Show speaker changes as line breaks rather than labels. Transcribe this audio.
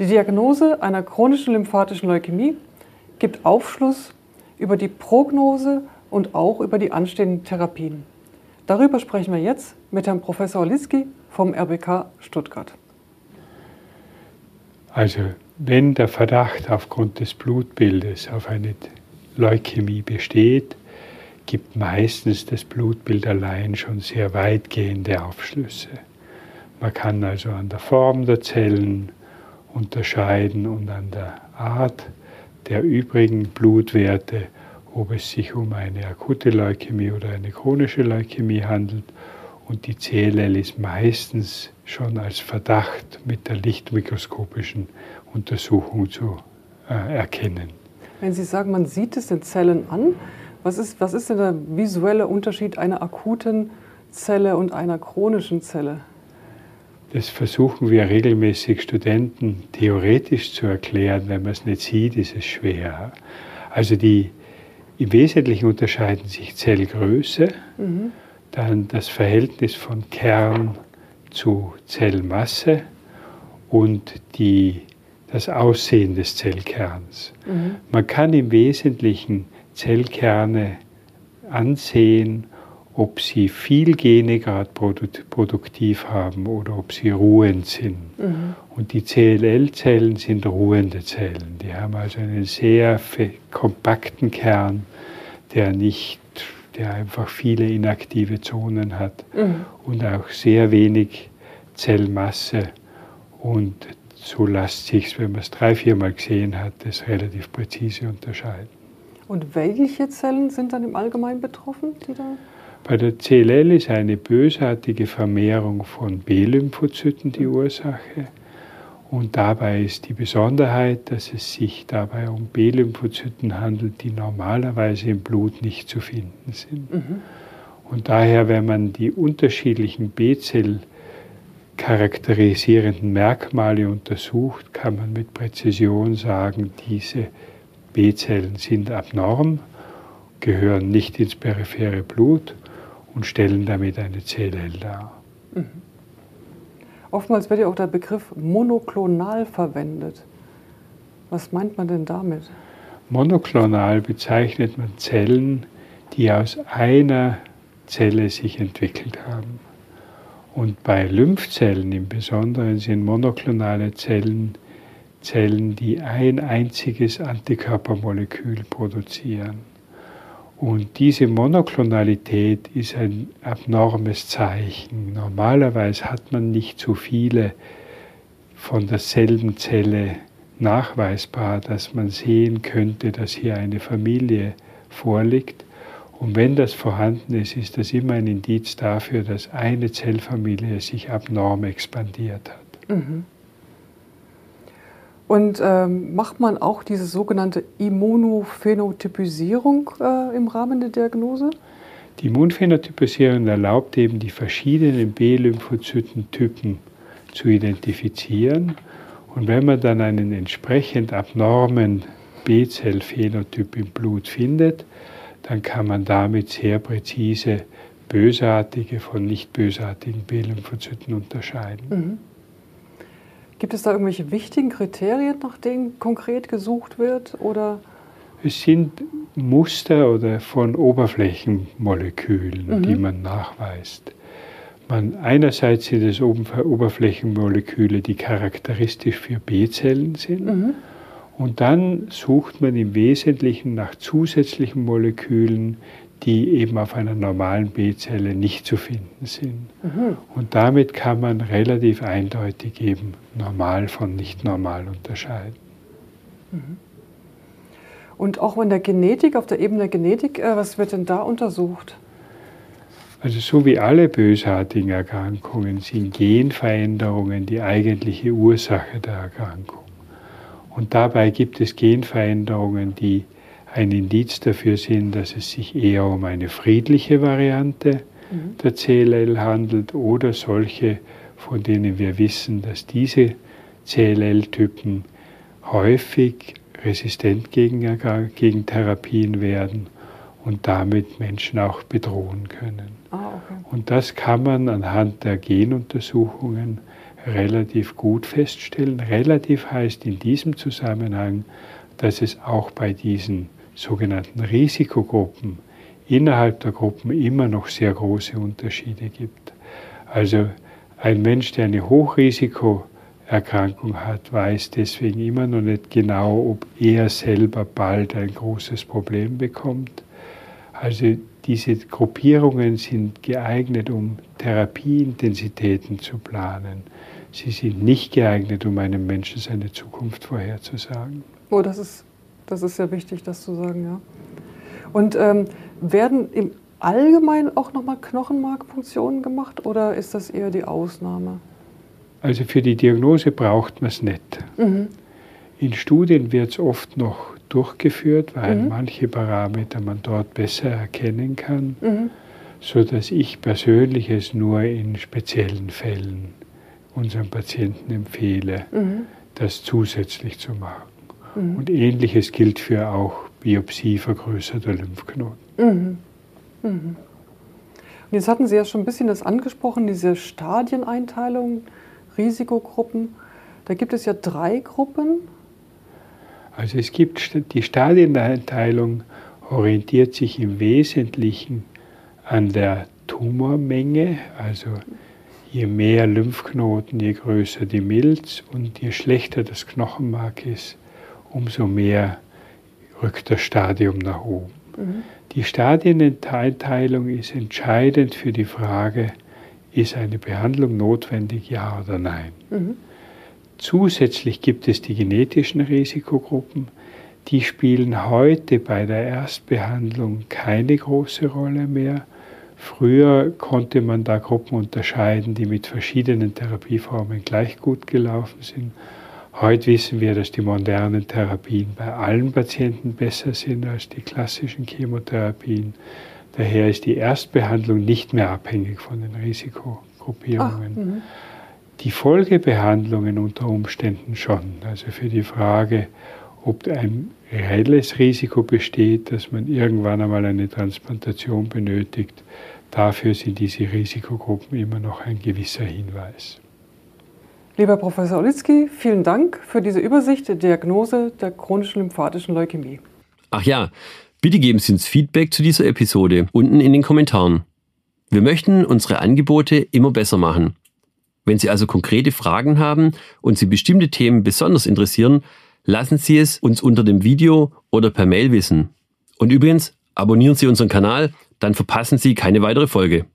Die Diagnose einer chronischen lymphatischen Leukämie gibt Aufschluss über die Prognose und auch über die anstehenden Therapien. Darüber sprechen wir jetzt mit Herrn Professor Liski vom RBK Stuttgart.
Also, wenn der Verdacht aufgrund des Blutbildes auf eine Leukämie besteht, gibt meistens das Blutbild allein schon sehr weitgehende Aufschlüsse. Man kann also an der Form der Zellen, unterscheiden und an der Art der übrigen Blutwerte, ob es sich um eine akute Leukämie oder eine chronische Leukämie handelt. Und die CLL ist meistens schon als Verdacht mit der lichtmikroskopischen Untersuchung zu äh, erkennen.
Wenn Sie sagen, man sieht es den Zellen an, was ist, was ist denn der visuelle Unterschied einer akuten Zelle und einer chronischen Zelle?
Das versuchen wir regelmäßig Studenten theoretisch zu erklären. Wenn man es nicht sieht, ist es schwer. Also die, im Wesentlichen unterscheiden sich Zellgröße, mhm. dann das Verhältnis von Kern zu Zellmasse und die, das Aussehen des Zellkerns. Mhm. Man kann im Wesentlichen Zellkerne ansehen ob sie viel Gene gerade produktiv haben oder ob sie ruhend sind. Mhm. Und die CLL-Zellen sind ruhende Zellen. Die haben also einen sehr kompakten Kern, der nicht, der einfach viele inaktive Zonen hat mhm. und auch sehr wenig Zellmasse. Und so lässt sich, wenn man es drei, viermal gesehen hat, das relativ präzise unterscheiden.
Und welche Zellen sind dann im Allgemeinen betroffen? Die da
bei der CLL ist eine bösartige Vermehrung von B-Lymphozyten die Ursache. Und dabei ist die Besonderheit, dass es sich dabei um B-Lymphozyten handelt, die normalerweise im Blut nicht zu finden sind. Mhm. Und daher, wenn man die unterschiedlichen B-Zell charakterisierenden Merkmale untersucht, kann man mit Präzision sagen, diese B-Zellen sind abnorm, gehören nicht ins periphere Blut und stellen damit eine CLL dar. Mhm.
Oftmals wird ja auch der Begriff monoklonal verwendet. Was meint man denn damit?
Monoklonal bezeichnet man Zellen, die aus einer Zelle sich entwickelt haben. Und bei Lymphzellen im Besonderen sind monoklonale Zellen Zellen, die ein einziges Antikörpermolekül produzieren. Und diese Monoklonalität ist ein abnormes Zeichen. Normalerweise hat man nicht so viele von derselben Zelle nachweisbar, dass man sehen könnte, dass hier eine Familie vorliegt. Und wenn das vorhanden ist, ist das immer ein Indiz dafür, dass eine Zellfamilie sich abnorm expandiert hat. Mhm.
Und ähm, macht man auch diese sogenannte Immunophänotypisierung äh, im Rahmen der Diagnose?
Die Immunphänotypisierung erlaubt eben die verschiedenen B-Lymphozytentypen zu identifizieren. Und wenn man dann einen entsprechend abnormen B-Zell-Phänotyp im Blut findet, dann kann man damit sehr präzise bösartige von nicht bösartigen B-Lymphozyten unterscheiden. Mhm.
Gibt es da irgendwelche wichtigen Kriterien, nach denen konkret gesucht wird? Oder?
Es sind Muster oder von Oberflächenmolekülen, mhm. die man nachweist. Man, einerseits sind es Oberflächenmoleküle, die charakteristisch für B-Zellen sind. Mhm. Und dann sucht man im Wesentlichen nach zusätzlichen Molekülen, die eben auf einer normalen B-Zelle nicht zu finden sind. Mhm. Und damit kann man relativ eindeutig eben normal von nicht normal unterscheiden. Mhm.
Und auch in der Genetik, auf der Ebene der Genetik, äh, was wird denn da untersucht?
Also so wie alle bösartigen Erkrankungen sind Genveränderungen die eigentliche Ursache der Erkrankung. Und dabei gibt es Genveränderungen, die ein Indiz dafür sind, dass es sich eher um eine friedliche Variante mhm. der CLL handelt oder solche, von denen wir wissen, dass diese CLL-Typen häufig resistent gegen, gegen Therapien werden und damit Menschen auch bedrohen können. Ah, okay. Und das kann man anhand der Genuntersuchungen relativ gut feststellen. Relativ heißt in diesem Zusammenhang, dass es auch bei diesen sogenannten Risikogruppen innerhalb der Gruppen immer noch sehr große Unterschiede gibt. Also ein Mensch, der eine Hochrisikoerkrankung hat, weiß deswegen immer noch nicht genau, ob er selber bald ein großes Problem bekommt. Also diese Gruppierungen sind geeignet, um Therapieintensitäten zu planen. Sie sind nicht geeignet, um einem Menschen seine Zukunft vorherzusagen.
Oh, das ist, das ist sehr wichtig, das zu sagen, ja. Und ähm, werden im Allgemeinen auch nochmal Knochenmarkfunktionen gemacht oder ist das eher die Ausnahme?
Also für die Diagnose braucht man es nicht. Mhm. In Studien wird es oft noch durchgeführt, weil mhm. manche Parameter man dort besser erkennen kann, mhm. sodass ich persönlich es nur in speziellen Fällen unseren Patienten empfehle, mhm. das zusätzlich zu machen. Mhm. Und ähnliches gilt für auch Biopsie vergrößerter Lymphknoten. Mhm.
Mhm. Und jetzt hatten Sie ja schon ein bisschen das angesprochen, diese Stadieneinteilung, Risikogruppen. Da gibt es ja drei Gruppen.
Also es gibt die Stadieneinteilung orientiert sich im Wesentlichen an der Tumormenge, also je mehr Lymphknoten, je größer die Milz und je schlechter das Knochenmark ist, umso mehr rückt das Stadium nach oben. Mhm. Die Stadieneinteilung ist entscheidend für die Frage, ist eine Behandlung notwendig, ja oder nein. Mhm. Zusätzlich gibt es die genetischen Risikogruppen, die spielen heute bei der Erstbehandlung keine große Rolle mehr. Früher konnte man da Gruppen unterscheiden, die mit verschiedenen Therapieformen gleich gut gelaufen sind. Heute wissen wir, dass die modernen Therapien bei allen Patienten besser sind als die klassischen Chemotherapien. Daher ist die Erstbehandlung nicht mehr abhängig von den Risikogruppierungen. Ach, mhm. die Folgebehandlungen unter Umständen schon. Also für die Frage, ob ein reelles Risiko besteht, dass man irgendwann einmal eine Transplantation benötigt, dafür sind diese Risikogruppen immer noch ein gewisser Hinweis.
Lieber Professor Olitzky, vielen Dank für diese Übersicht der Diagnose der chronischen lymphatischen Leukämie.
Ach ja, bitte geben Sie uns Feedback zu dieser Episode unten in den Kommentaren. Wir möchten unsere Angebote immer besser machen. Wenn Sie also konkrete Fragen haben und Sie bestimmte Themen besonders interessieren, lassen Sie es uns unter dem Video oder per Mail wissen. Und übrigens, abonnieren Sie unseren Kanal, dann verpassen Sie keine weitere Folge.